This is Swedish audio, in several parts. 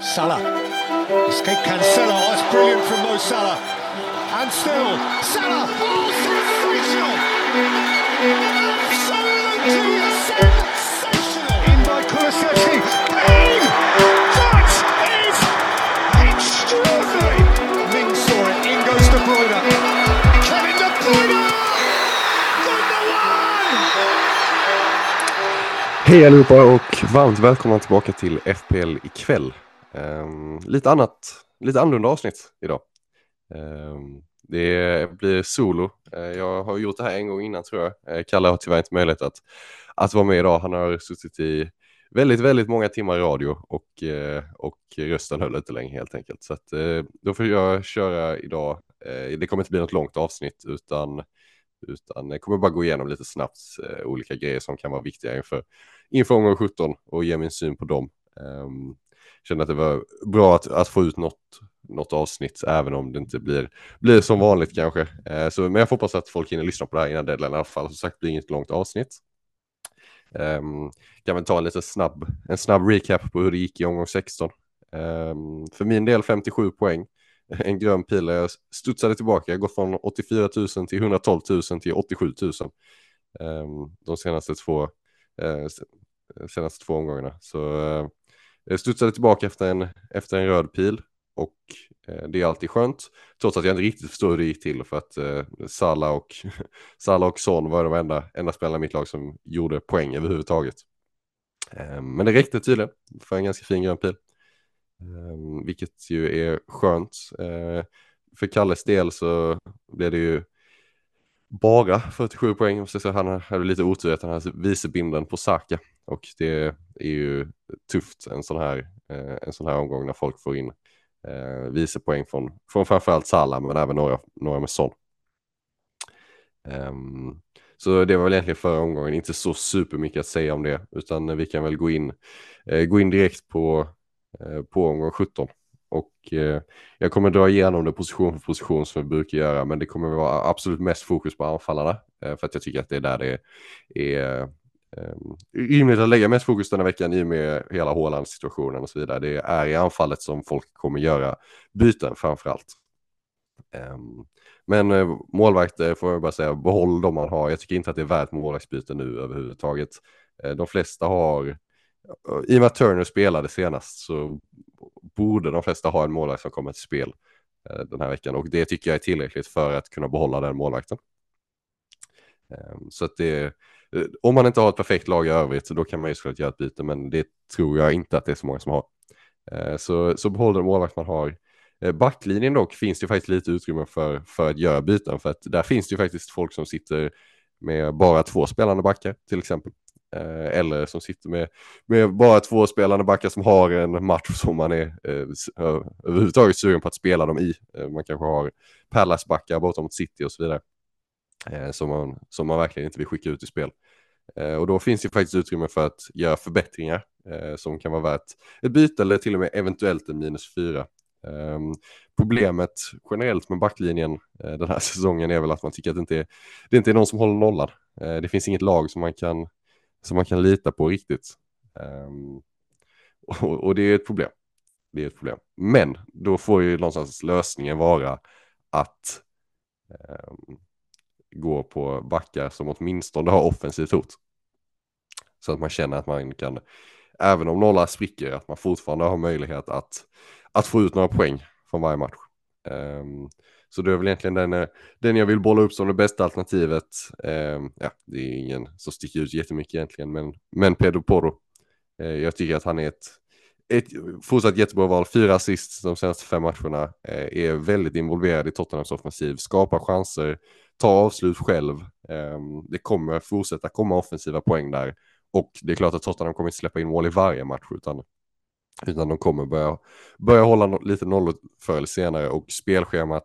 Salah. Escape Cancelo. Oh, That's brilliant from Mo Salah. And still, Salah. Oh, sensational! Absolutely sensational! In by Bang! That is extraordinary! Ming saw it. In goes De Bruyne. Kevin De Bruyne! Hej allihopa och varmt välkomna tillbaka till FPL ikväll. Lite annat, lite annorlunda avsnitt idag. Ehm, det blir solo. Eh, jag har gjort det här en gång innan tror jag. Eh, Kalle har tyvärr inte möjlighet att, att vara med idag. Han har suttit i väldigt, väldigt många timmar i radio och, eh, och rösten höll inte länge helt enkelt. Så att, då får jag köra idag. det kommer inte bli något långt avsnitt utan utan jag kommer bara gå igenom lite snabbt olika grejer som kan vara viktiga inför, inför omgång 17 och ge min syn på dem. Ehm, Kände att det var bra att, att få ut något, något avsnitt, även om det inte blir, blir som vanligt kanske. Eh, så, men jag hoppas att folk hinner lyssna på det här innan deadline i alla fall. Som sagt, det blir inget långt avsnitt. Um, kan väl ta en lite snabb, en snabb recap på hur det gick i omgång 16. Um, ehm, för min del 57 poäng en grön pil. där Jag studsade tillbaka, jag gått från 84 000 till 112 000 till 87 000. Um, de senaste två, uh, senaste två omgångarna. Så uh, Eh, studsade tillbaka efter en, efter en röd pil och eh, det är alltid skönt. Trots att jag inte riktigt förstår hur det gick till för att eh, Salah och, Salah och Son var de enda, enda spelarna i mitt lag som gjorde poäng överhuvudtaget. Eh, men det räckte tydligen för en ganska fin grön pil. Eh, vilket ju är skönt. Eh, för Kalles del så blev det ju bara 47 poäng. Så han hade lite otur att han hade vicebinden på Saka. Och det är ju tufft en sån här, eh, en sån här omgång när folk får in eh, vice poäng från, från framförallt Salah men även några, några med Son. Um, så det var väl egentligen förra omgången, inte så supermycket att säga om det, utan vi kan väl gå in, eh, gå in direkt på Eh, på omgång 17. Och eh, jag kommer dra igenom det position för position som vi brukar göra, men det kommer vara absolut mest fokus på anfallarna, eh, för att jag tycker att det är där det är, eh, rimligt att lägga mest fokus den här veckan i och med hela Hålands situationen och så vidare. Det är i anfallet som folk kommer göra byten framför allt. Um, ehm, men eh, målvakter eh, får jag bara säga, behåll de man har. Jag tycker inte att det är värt målvaktsbyte nu överhuvudtaget. Eh, de flesta har i och med att Turner spelade senast så borde de flesta ha en målvakt som kommer till spel den här veckan och det tycker jag är tillräckligt för att kunna behålla den målvakten. Ehm, så att det, Eh, om man inte har ett perfekt lag i övrigt så då kan man ju såklart göra ett byte men det tror jag inte att det är så många som har. Eh, så, så behåll den målvakt man har. Eh, backlinjen dock finns det faktiskt lite utrymme för, för att göra byten för att där finns det ju faktiskt folk som sitter med bara två spelande backar till exempel. Eller som sitter med, med bara två spelande backar som har en match som man är eh, överhuvudtaget sugen på att spela dem i. Man kanske har Palace-backar bortom mot City och så vidare. Eh, som, man, som man verkligen inte vill skicka ut i spel. Eh, och då finns det faktiskt utrymme för att göra förbättringar eh, som kan vara värt ett byte eller till och med eventuellt en minus fyra. Um, problemet generellt med backlinjen uh, den här säsongen är väl att man tycker att det inte är, det inte är någon som håller nollan. Uh, det finns inget lag som man kan som man kan lita på riktigt. Um, och, och, det är ett problem. Det är ett problem. Men då får ju någonstans lösningen vara att eh, gå på backar som åtminstone har offensivt hot. Så att man känner att man kan, även om nolla spricker, att man fortfarande har möjlighet att, att få ut några poäng från varje match. Um, så det är väl egentligen den, eh, den jag vill bolla upp som det bästa alternativet. Um, ja, det är ingen som sticker ut jättemycket egentligen, men, men Pedro Porro. Uh, jag tycker att han är ett, ett fortsatt jättebra val. Fyra assist de senaste fem matcherna. Eh, är väldigt involverad i Tottenhams offensiv, skapar chanser, tar avslut själv. Ehm, det kommer fortsätta komma offensiva poäng där. Och det är klart att Tottenham kommer inte släppa in mål i varje match, utan utan de kommer börja, börja hålla lite nollor förr eller senare och spelschemat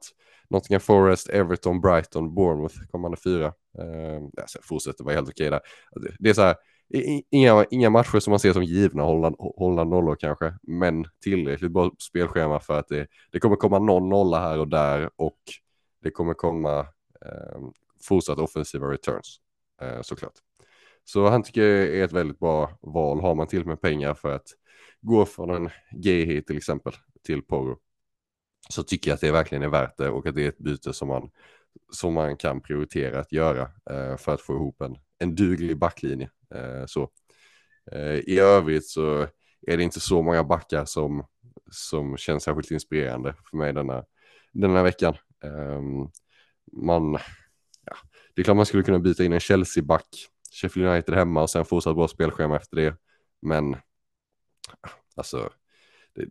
Nottingham Forest, Everton, Brighton, Bournemouth kommande fyra. Eh, alltså, fortsätter vara helt okej där. Det är så här, inga, inga matcher som man ser som givna hållna, hållna nollor kanske, men tillräckligt bra spelschema för att det, det kommer komma någon nolla här och där och det kommer komma eh, fortsatt offensiva returns eh, såklart. Så han tycker jag är ett väldigt bra val. Har man till med pengar för att gå från en GH till exempel till Poro så tycker jag att det verkligen är värt det och att det är ett byte som man, som man kan prioritera att göra eh, för att få ihop en, en duglig backlinje. Eh, så. Eh, I övrigt så är det inte så många backar som, som känns särskilt inspirerande för mig denna, denna veckan. Ehm, man, ja, det är klart man skulle kunna byta in en Chelsea-back, Sheffield United hemma och sen fortsatt bra spelschema efter det. Men alltså,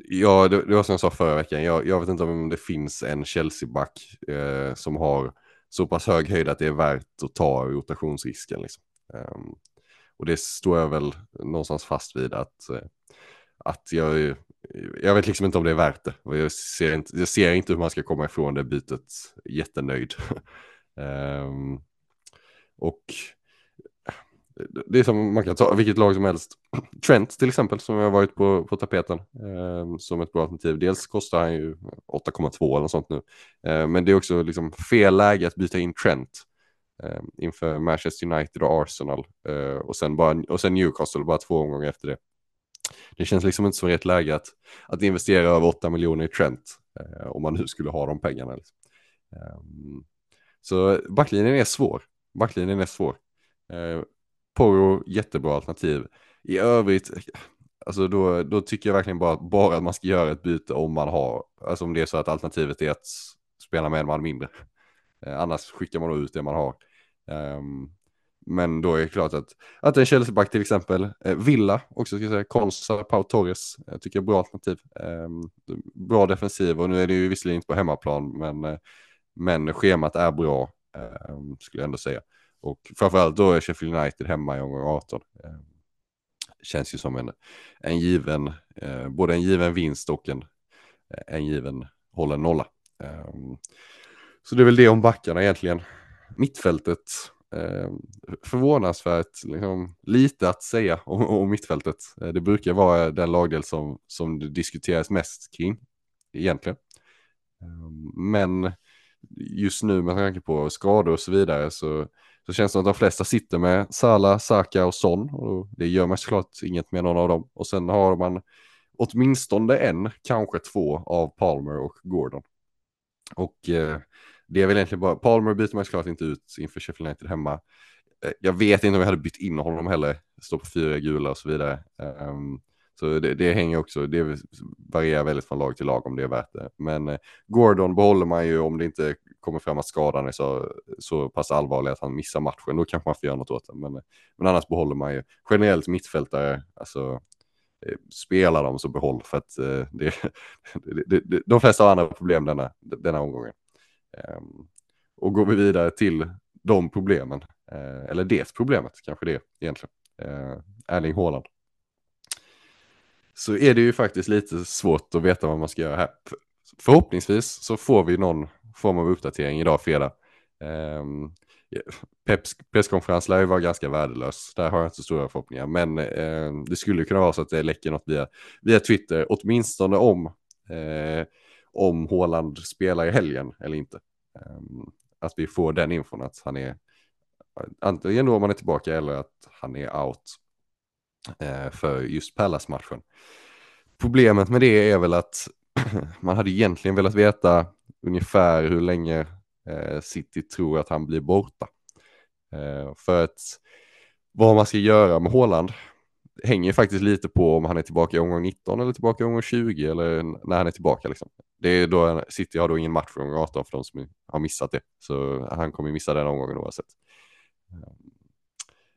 ja, det, det var som jag sa förra veckan, jag, jag vet inte om det finns en Chelsea-back eh, som har så pass hög höjd att det är värt att ta rotationsrisken. Liksom. Um, och det står jag väl någonstans fast vid att, eh, att jag, jag vet liksom inte om det är värt det. Jag ser inte, jag ser inte hur man ska komma ifrån det bytet jättenöjd. um, och det är som man kan ta vilket lag som helst. Trent till exempel som har varit på, på tapeten eh, som ett bra alternativ. Dels kostar han ju 8,2 eller något sånt nu. Eh, men det är också liksom fel läge att byta in Trent eh, inför Manchester United och Arsenal eh, och, sen bara, och sen Newcastle bara två omgångar efter det. Det känns liksom inte som rätt läge att, att investera över 8 miljoner i Trent eh, om man nu skulle ha de pengarna. Liksom. Ehm, så backlinjen är svår. Backlinjen är svår. Eh, Porro, jättebra alternativ. I övrigt, alltså då, då tycker jag verkligen bara, bara att man ska göra ett byte om man har, alltså om det är så att alternativet är att spela med en man mindre. Eh, annars skickar man ut det man har. Ehm, men då är det klart att, att en Chelsea-back till exempel, eh, Villa också ska jag säga, Konsa, Pau Torres, jag tycker jag är bra alternativ. Ehm, bra defensiv och nu är det ju visserligen inte på hemmaplan men, men schemat är bra ehm, skulle jag ändå säga. Och framförallt då är Sheffield United hemma i omgång 18. Känns ju som en, en given, både en given vinst och en, en given hållen nolla. Så det är väl det om backarna egentligen. Mittfältet, eh, förvånansvärt liksom, lite att säga om, om mittfältet. Eh, det brukar vara den lagdel som, som det diskuteras mest kring egentligen. Ehm, men just nu med tanke på skador och så vidare så så känns det som att de flesta sitter med Sala, Saka och Son. Och det gör man såklart inget med någon av dem. Och sen har man åtminstone en, kanske två av Palmer och Gordon. Och eh, det är väl egentligen bara, Palmer byter man såklart inte ut inför Sheffield United hemma. Eh, jag vet inte om jag hade bytt in honom heller, står på fyra gula och så vidare. Um, så det, det, hänger också, det varierar väldigt från lag till lag om det är värt det. Men eh, Gordon behåller man ju om det inte kommer fram att skadan är så, så pass allvarlig att han missar matchen. Då kanske man får göra något åt det. Men, eh, men annars behåller man ju generellt mittfältare, alltså spela dem så behåll för att det, det, det, de flesta har andra problem denna, denna omgången. Ehm, och går vi vidare till de problemen, eh, eller det problemet kanske det egentligen, eh, Erling Haaland så är det ju faktiskt lite svårt att veta vad man ska göra här. Förhoppningsvis så får vi någon form av uppdatering idag fredag. Ehm, Peps presskonferens lär ju vara ganska värdelös. Där har jag inte så stora förhoppningar. Men eh, det skulle kunna vara så att det läcker något via, via Twitter. Åtminstone om, eh, om Håland spelar i helgen eller inte. Ehm, att vi får den infon att han är antingen då om han är tillbaka eller att han är out eh, för just Pallas-matchen. Problemet med det är väl att man hade egentligen velat veta ungefär hur länge eh, City tror att han blir borta. Eh, för att vad man ska göra med Håland hänger faktiskt lite på om han är tillbaka i omgång 19 eller tillbaka i omgång 20 eller när han är tillbaka. Liksom. Det är då, City har då ingen match i omgång 18 för de som har missat det. Så han kommer missa den omgången oavsett. Ehm,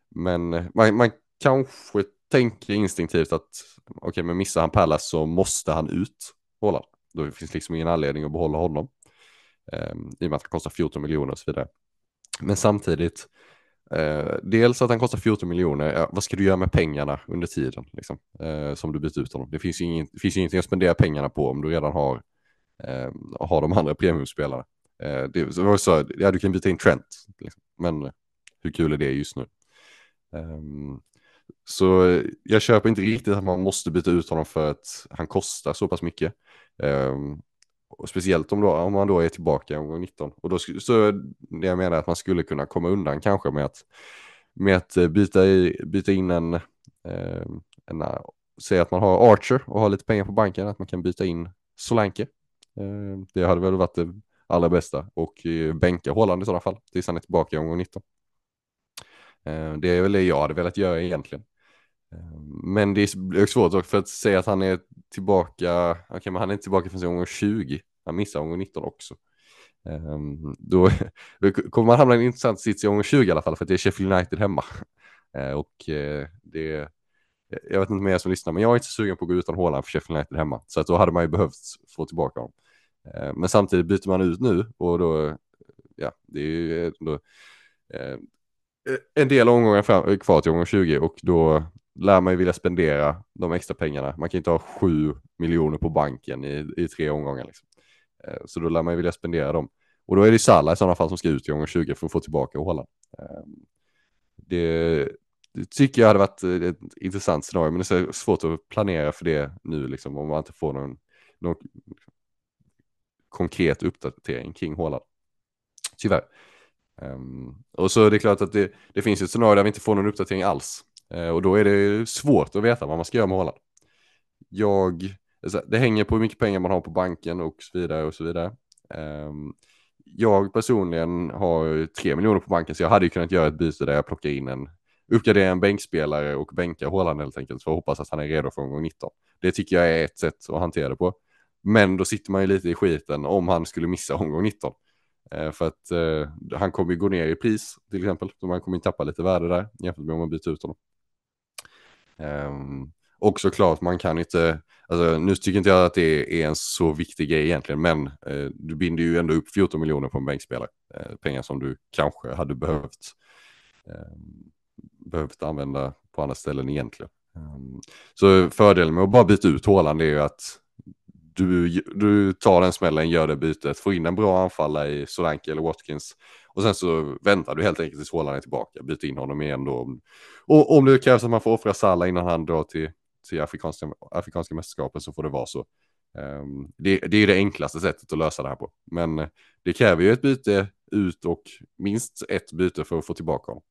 men man, man kanske tänker instinktivt att okej, okay, men missar han Pallas så måste han ut. Hålla. Då finns liksom ingen anledning att behålla honom. Um, I och med att han kostar 14 miljoner och så vidare. Men samtidigt, Eh, dels att han kostar 14 miljoner, ja, vad ska du göra med pengarna under tiden liksom, eh, som du byter ut honom? Det finns ju, ingen, finns ju ingenting att spendera pengarna på om du redan har, eh, har de andra premiumspelarna. Eh, det var så, ja, du kan byta in Trent, liksom. men hur kul är det just nu? Ehm, så jag köper inte riktigt att man måste byta ut honom för att han kostar så pass mycket. Um, och speciellt om, då, om man då är tillbaka i omgång 19. Och då så det jag menar att man skulle kunna komma undan kanske med att, med att eh, byta, i, byta in en, eh, en eh, säg att man har Archer och har lite pengar på banken, att man kan byta in Solanke. Eh, det hade väl varit det allra bästa och eh, bänka Håland i sådana fall tills han är tillbaka i omgång 19. Eh, det är väl det jag hade velat göra egentligen. Ehm, men det är svårt också för att säga att han är tillbaka, okej okay, men han är inte tillbaka förrän omgång 20, han missar omgång 19 också. Um, då, kommer man hamna i en intressant sits i omgång 20 i alla fall för att det är Sheffield United hemma. Uh, och uh, det, eh, jag vet inte mer som lyssnar, men jag är inte sugen på att gå utan Håland för Sheffield United hemma. Så att då hade man ju behövt få tillbaka honom. Uh, men samtidigt byter man ut nu och då, ja, det är ju ändå en del omgångar fram, kvar till omgång 20 och då lär man ju vilja spendera de extra pengarna. Man kan inte ha sju miljoner på banken i, i tre omgångar. Liksom. Eh, så då lär man ju vilja spendera dem. Och då är det Salah i sådana fall som ska ut i omgång 20 för att få tillbaka Håland. Ehm, det, det, tycker jag hade varit ett intressant scenario, men det är svårt att planera för det nu, liksom, om man inte får någon, någon konkret uppdatering kring Håland. Tyvärr. Um, och så är det klart att det, det finns ett scenario där vi inte får någon uppdatering alls. Eh, och då är det svårt att veta vad man ska göra med hålan. Jag, alltså, det hänger på hur mycket pengar man har på banken och så vidare och så vidare. Ehm, jag personligen har tre miljoner på banken så jag hade ju kunnat göra ett byte där jag plockar in en uppgradera en bänkspelare och bänka Håland helt enkelt för att hoppas att han är redo för omgång 19. Det tycker jag är ett sätt att hantera det på. Men då sitter man ju lite i skiten om han skulle missa omgång 19. Eh, för att eh, han kommer ju gå ner i pris till exempel. Så man kommer ju tappa lite värde där jämfört med om man byter ut honom. Um, och såklart man kan inte, alltså, nu tycker inte jag att det är en så viktig grej egentligen, men eh, du binder ju ändå upp 14 miljoner på en bänkspelare. Eh, pengar som du kanske hade behövt, eh, behövt använda på andra ställen egentligen. Um, så fördelen med att bara byta ut Håland är ju att du, du tar den smällen, gör det bytet, får in en bra anfallare i Solanke eller Watkins och sen så väntar du helt enkelt tills Håland är tillbaka, byter in honom igen då. Och om det krävs att man får offra Salah innan han drar till, till afrikanska, afrikanska mästerskapen så får det vara så. Um, det, det, är det enklaste sättet att lösa det här på. Men eh, det kräver ju ett byte ut och minst ett byte för att få tillbaka honom.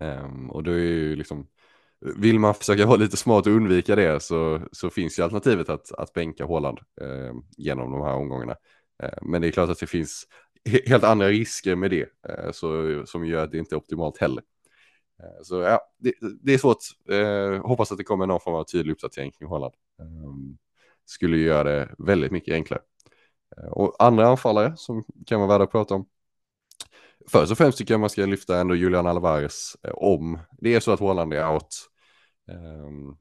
Um, och då är ju liksom vill man försöka vara lite smart och undvika det så, så finns ju alternativet att, att bänka Håland eh, genom de här omgångarna. Eh, men det är klart att det finns helt andra risker med det eh, så, som gör att det inte är optimalt heller. Eh, så ja, det, det är svårt. Eh, hoppas att det kommer någon form av tydlig uppdatering kring Håland. Ehm, skulle göra det väldigt mycket enklare. Eh, och andra anfallare som kan vara värda att prata om. Först och främst tycker jag man ska lyfta ändå Julian Alvarez eh, om det är så att Håland är out Ehm,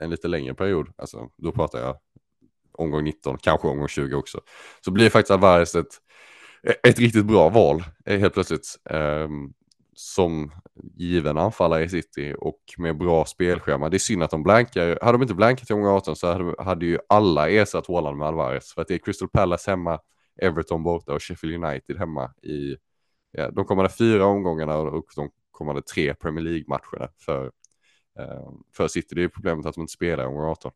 en lite längre period, alltså då pratar jag omgång 19, kanske omgång 20 också, så blir faktiskt Alvarez ett, ett riktigt bra val eh, helt plötsligt. Ehm, som given anfallare i City och med bra spelschema. Det är synd att de blankar. Hade de inte blankat i omgång 18 så hade, hade ju alla ersatt Håland med Alvarez. För att det är Crystal Palace hemma, Everton borta och Sheffield United hemma i ja, de kommande fyra omgångarna och de kommande tre Premier League-matcherna för Eh, för City det är problemet att de inte spelar i omgång 18.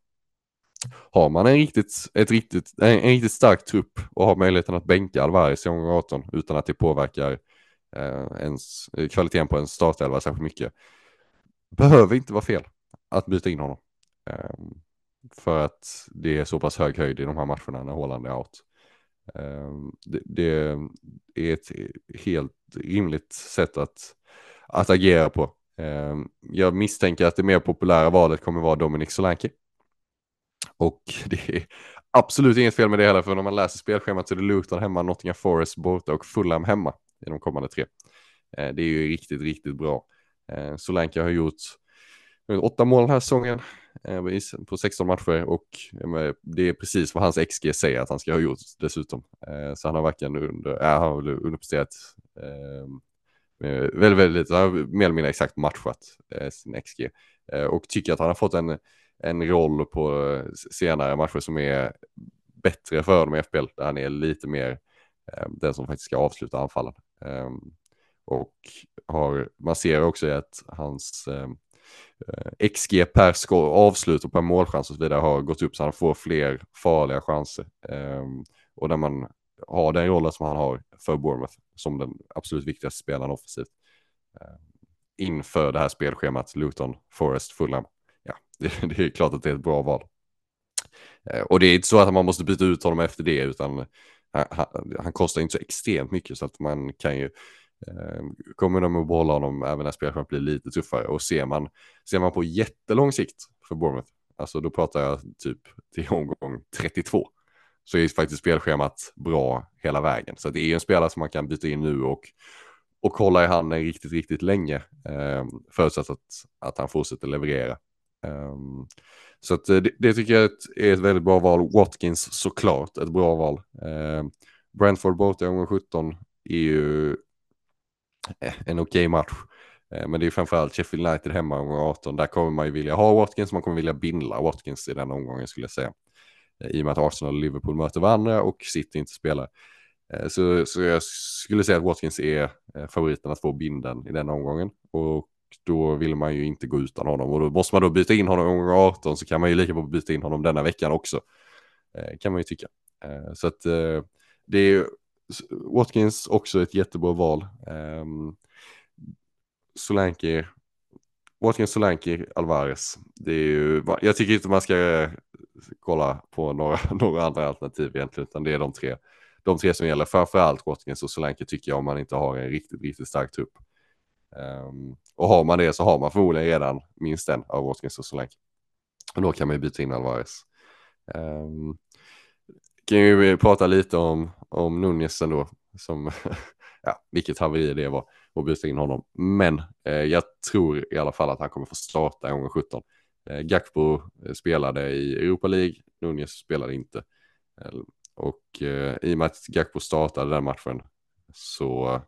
Har man en riktigt, ett riktigt, en, en, riktigt stark trupp och har möjligheten att bänka Alvarez i omgång 18 utan att det påverkar eh, ens, eh, kvaliteten på en startelva särskilt mycket. Behöver inte vara fel att byta in honom. Eh, för att det är så pass hög höjd i de här matcherna när Håland är out. Eh, det, det, är ett helt rimligt sätt att, att agera på. Eh, jag misstänker att det mer populära valet kommer vara Dominic Solanke. Och det är absolut inget fel med det heller, för när man läser spelschemat så är det Luton hemma, Nottingham Forest borta och Fulham hemma i de kommande tre. Eh, det är ju riktigt, riktigt bra. Eh, Solanke har gjort åtta mål den här säsongen på 16 matcher och det är precis vad hans XG säger att han ska ha gjort dessutom. Så han har verkligen under, äh, han har underpresterat ehm, Eh, väldigt, väldigt lite, han har mer eller mindre exakt matchat eh, sin XG. Eh, och tycker att han har fått en, en roll på senare matcher som är bättre för honom i FBL, där han är lite mer den som faktiskt ska avsluta anfallen. Ehm, och har, man ser också att hans XG per avslut och per målchans och så vidare har gått upp så han får fler farliga chanser. Ehm, och när man har den rollen som han har för Bournemouth som den absolut viktigaste spelaren offensivt. Eh, inför det här spelschemat Luton, Forest, Fulham. ja, det, det, är klart att det är ett bra val. Eh, och det är inte så att man måste byta ut honom efter det, utan han, han, han kostar inte så extremt mycket så att man kan ju eh, kommer de att behålla honom även när spelschemat blir lite tuffare. Och ser man, ser man på jättelång sikt för Bournemouth, alltså då pratar jag typ till omgång 32, så är faktiskt spelschemat bra hela vägen. Så det är en spelare som man kan byta in nu och, och hålla i handen riktigt, riktigt länge, eh, förutsatt att, att han fortsätter leverera. Eh, så att eh, det, det, tycker jag är ett väldigt bra val. Watkins såklart ett bra val. Eh, Brentford borta i omgång 17 är ju eh, en okej okay match. Eh, men det är framförallt Sheffield United hemma omgång 18. Där kommer man ju vilja ha Watkins, man kommer vilja bindla Watkins i den omgången skulle jag säga. I och med att Arsenal och Liverpool möter varandra och City inte spelar. Eh, så, så jag skulle säga att Watkins är eh, favoriten att få binden i den omgången. Och då vill man ju inte gå utan honom och då måste man då byta in honom omgång 18 så kan man ju lika på byta in honom denna veckan också. Eh, kan man ju tycka. Så att det är Watkins också ett jättebra val. Ehm, Solanke, Watkins, Solanke, Alvarez. Det är ju, jag tycker inte man ska kolla på några, några andra alternativ egentligen utan det är de tre. De tre som gäller, framförallt Watkins och Solanke tycker jag om man inte har en riktigt, riktigt stark trupp. Um, och har man det så har man förmodligen redan minst en av Watkins och Solanke. Och då kan man ju byta in Alvarez. Um, kan ju prata lite om, om Nunez ändå, som, ja, vilket haveri det var att byta in honom. Men eh, jag tror i alla fall att han kommer få starta i gången 17. Eh, Gakpo eh, spelade i Europa League, Nunez spelade inte. Eh, och i och med att Gakpo startade den matchen så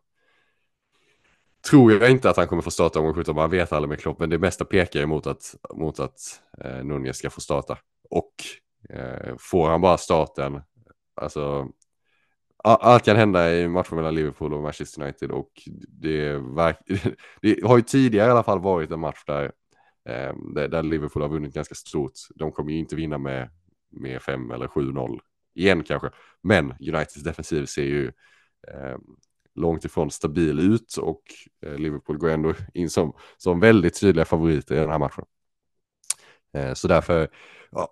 tror jag inte att han kommer få starta omgång 17, man vet aldrig med Klopp, men det mesta pekar emot att, mot att eh, Nunez ska få starta. Och eh, får han bara starten, alltså allt kan hända i matchen mellan Liverpool och Manchester United och det, är, det har ju tidigare i alla fall varit en match där, Ehm, där Liverpool har vunnit ganska stort. De kommer ju inte vinna med, med 5 eller 7-0 igen kanske, men Uniteds defensiv ser ju eh, långt ifrån stabil ut och eh, Liverpool går ändå in som, som väldigt tydliga favoriter i den här matchen. Eh, så därför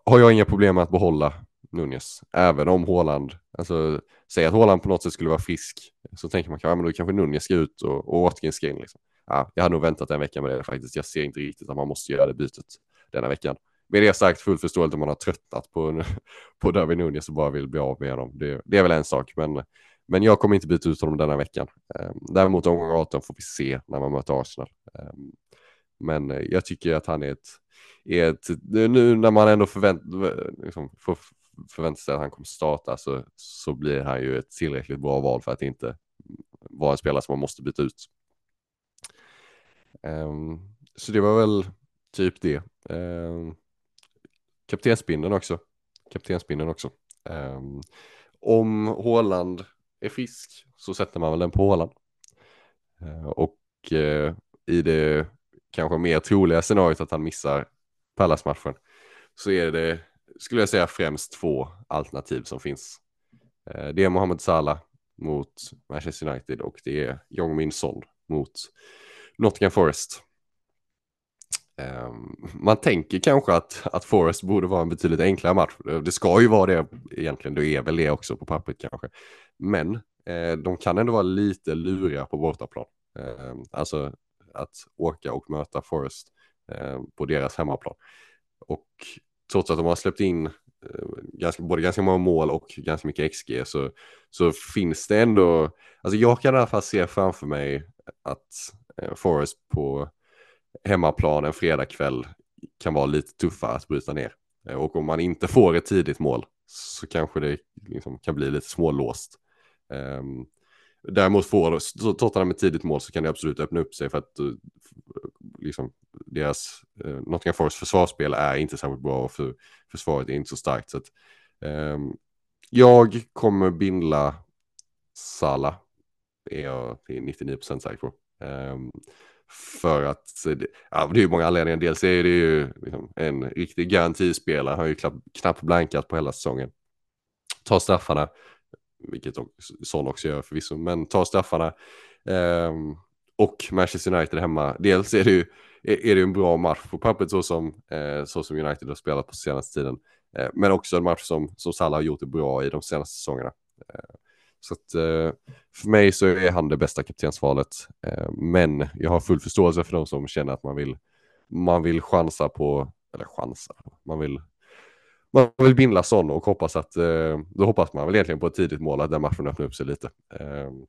har jag inga problem med att behålla Nunez, även om Håland, alltså säg att Håland på något sätt skulle vara frisk, så tänker man ja men då kanske Nunez ska ut och, och Watkins ska in liksom. Ja, jag hade nog väntat en vecka med det faktiskt, jag ser inte riktigt att man måste göra det bytet denna veckan. Med det sagt fullt förståeligt om man har tröttnat på, på Darwin Nunez och bara vill bli av med honom. Det, det är väl en sak, men men jag kommer inte byta ut honom denna veckan. Ehm, däremot omgång 18 får vi se när man möter Arsenal. Ehm, men eh, jag tycker att han är ett, är ett nu när man ändå förvänt, liksom får förvänta sig att han kommer starta så, så blir han ju ett tillräckligt bra val för att inte vara en spelare som man måste byta ut. Um, så det var väl typ det. Um, kaptensbindeln också. Kaptensbindeln också. Um, om Håland är frisk så sätter man väl den på Håland. Och eh, i det kanske mer troliga scenariot att han missar Pallas-matchen så är det, skulle jag säga, främst två alternativ som finns. Det är Mohamed Salah mot Manchester United och det är Jong Min Son mot Nottingham Forest. Ehm, man tänker kanske att, att Forest borde vara en betydligt enklare match. Eh, det ska ju vara det egentligen, det är väl det också på pappret kanske. Men eh, de kan ändå vara lite luriga på bortaplan. Eh, alltså att åka och möta Forest eh, på deras hemmaplan. Och trots att de har släppt in eh, ganska, både ganska många mål och ganska mycket XG så, så finns det ändå, alltså jag kan i alla fall se framför mig att Eh, Forest på hemmaplan en fredagkväll kan vara lite tuffare att bryta ner. Eh, och om man inte får ett tidigt mål så kanske det liksom kan bli lite smålåst. Um, däremot får Tottenham ett tidigt mål så kan det absolut öppna upp sig för att eh, liksom, deras uh, Nottingham Forest försvarsspel är inte särskilt bra och för, försvaret är inte så starkt. Så att, um, jag kommer bindla Sala, är jag 99% säker på. Ehm, för att, ja det är ju många anledningar. Dels är det ju liksom en riktig garantispelare, han har ju knappt blankat på hela säsongen. Tar straffarna, vilket Son också gör förvisso, men tar straffarna. Eh, och Manchester United hemma. Dels är det ju är det en bra match på pappret så som, eh, så som United har spelat på senaste tiden. Eh, men också en match som, som Salah har gjort det bra i de senaste säsongerna. Eh, så att, eh, för mig så är han det bästa kaptensvalet. Eh, men jag har full förståelse för de som känner att man vill, man vill chansa på, eller chansa, man vill man vill binda sån och hoppas att, eh, då hoppas man väl egentligen på ett tidigt mål att den matchen öppnar upp sig lite. Ehm,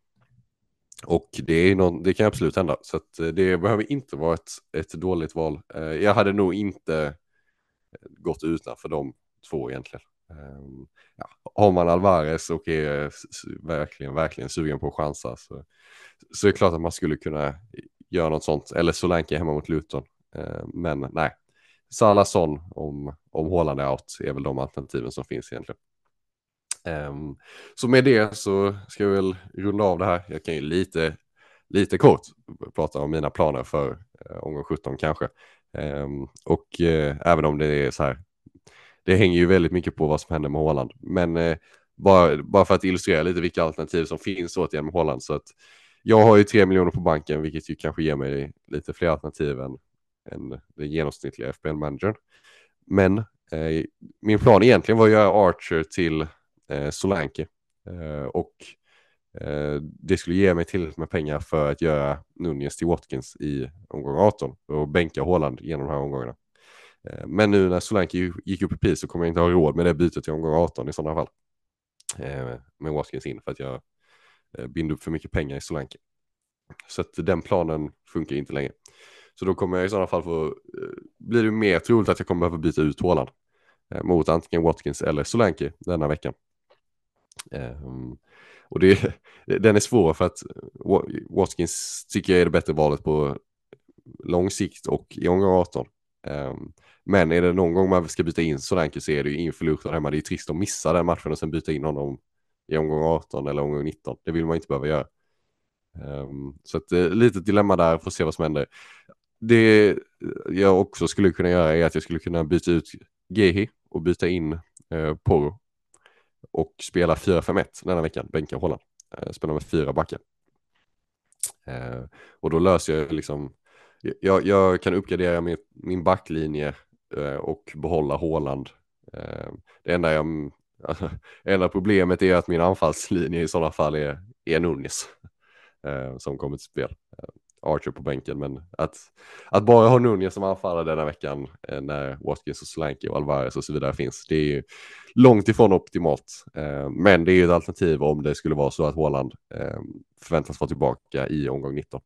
och det, är någon, det kan absolut hända, så att eh, det behöver inte vara ett, ett dåligt val. Eh, jag hade nog inte gått utanför de två egentligen. Um, ja, har man Alvarez och är eh, verkligen, verkligen sugen på att chansa så, så är det klart att man skulle kunna göra något sånt. Eller Solanke hemma mot Luton. Uh, men nej, Salason om, om Håland är out är väl de alternativen som finns egentligen. Um, så med det så ska vi väl runda av det här. Jag kan ju lite, lite kort prata om mina planer för uh, omgång 17 kanske. Um, och uh, även om det är så här det hänger ju väldigt mycket på vad som händer med Håland. Men eh, bara, bara för att illustrera lite vilka alternativ som finns återigen med Håland. Så att jag har ju tre miljoner på banken, vilket ju kanske ger mig lite fler alternativ än, än den genomsnittliga FBL-managern. Men eh, min plan egentligen var att göra Archer till eh, Solanke. Eh, och eh, det skulle ge mig tillräckligt med pengar för att göra Nunez till Watkins i omgång 18 och bänka Håland genom de här omgångarna. Eh, men nu när Solanke gick upp i pris så kommer jag inte ha råd med det bytet i omgång 18 i sådana fall. Eh, med Watkins in för att jag eh, binder upp för mycket pengar i Solanke. Så att den planen funkar inte längre. Så då kommer jag i sådana fall få, blir det mer troligt att jag kommer behöva byta ut Håland mot antingen Watkins eller Solanke denna veckan. Ehm, och det, den är svår för att Watkins tycker jag är det bättre valet på lång sikt och i omgång 18. Ehm, men är det någon gång man ska byta in Solanke så är det ju inför Luton hemma. Det är trist att missa den matchen och sen byta in honom i omgång 18 eller omgång 19. Det vill man inte behöva göra. Ehm, så ett eh, litet dilemma där, får se vad som händer. Det jag också skulle kunna göra är att jag skulle kunna byta ut Gehi och byta in eh, Porro Poro och spela 4-5-1 denna veckan, bänka Holland. Eh, spela med fyra backar. Ehm, och då löser jag liksom, jag, jag kan uppgradera min, min backlinje Eh, och behålla Håland. Eh, det enda, jag, alltså, enda problemet är att min anfallslinje i sådana fall är, är Nunes eh, som kommer till spel. Eh, Archer på bänken, men att, att bara ha Nunez som anfallare denna veckan eh, när Watkins och Solanke och Alvarez och så vidare finns, det är ju långt ifrån optimalt. Eh, men det är ju ett alternativ om det skulle vara så att Håland förväntas vara tillbaka i omgång 19.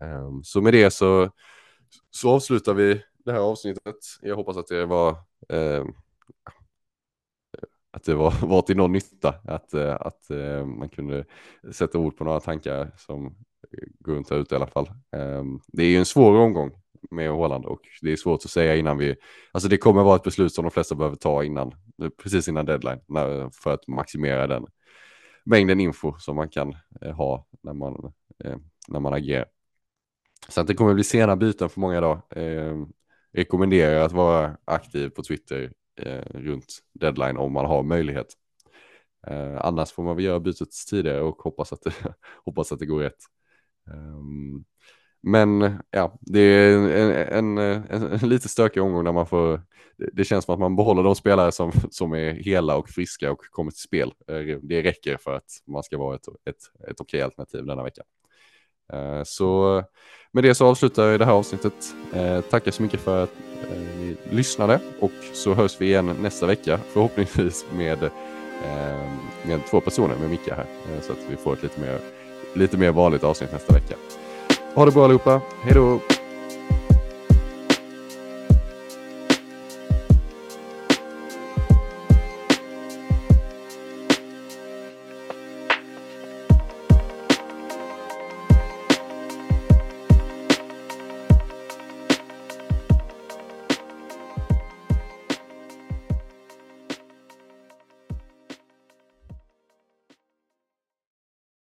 Ehm, så med det så, så avslutar vi det här avsnittet. Jag hoppas att det var ehm, att det var, var till någon nytta, att, eh, att eh, man kunde sätta ord på några tankar som går runt här ute i alla fall. Ehm, det är ju en svår omgång med Håland och det är svårt att säga innan vi, alltså det kommer vara ett beslut som de flesta behöver ta innan, precis innan deadline, när, för att maximera den mängden info som man kan eh, ha när man, eh, när man agerar. Så att det kommer bli sena byten för många idag. Eh, rekommenderar att vara aktiv på Twitter eh, runt deadline om man har möjlighet. Eh, annars får man väl göra bytet tidigare och hoppas att det, hoppas att det går rätt. Um, men ja, det är en, en, en, en, lite stökig omgång där man får, det känns som att man behåller de spelare som, som är hela och friska och kommer till spel. Eh, det räcker för att man ska vara ett, ett, ett okej alternativ denna vecka. Eh, så med det så avslutar jag det här avsnittet. Eh, tackar så mycket för att eh, ni lyssnade och så hörs vi igen nästa vecka förhoppningsvis med, med två personer med Micke här så att vi får ett lite mer, lite mer vanligt avsnitt nästa vecka. Ha det bra allihopa, hej då!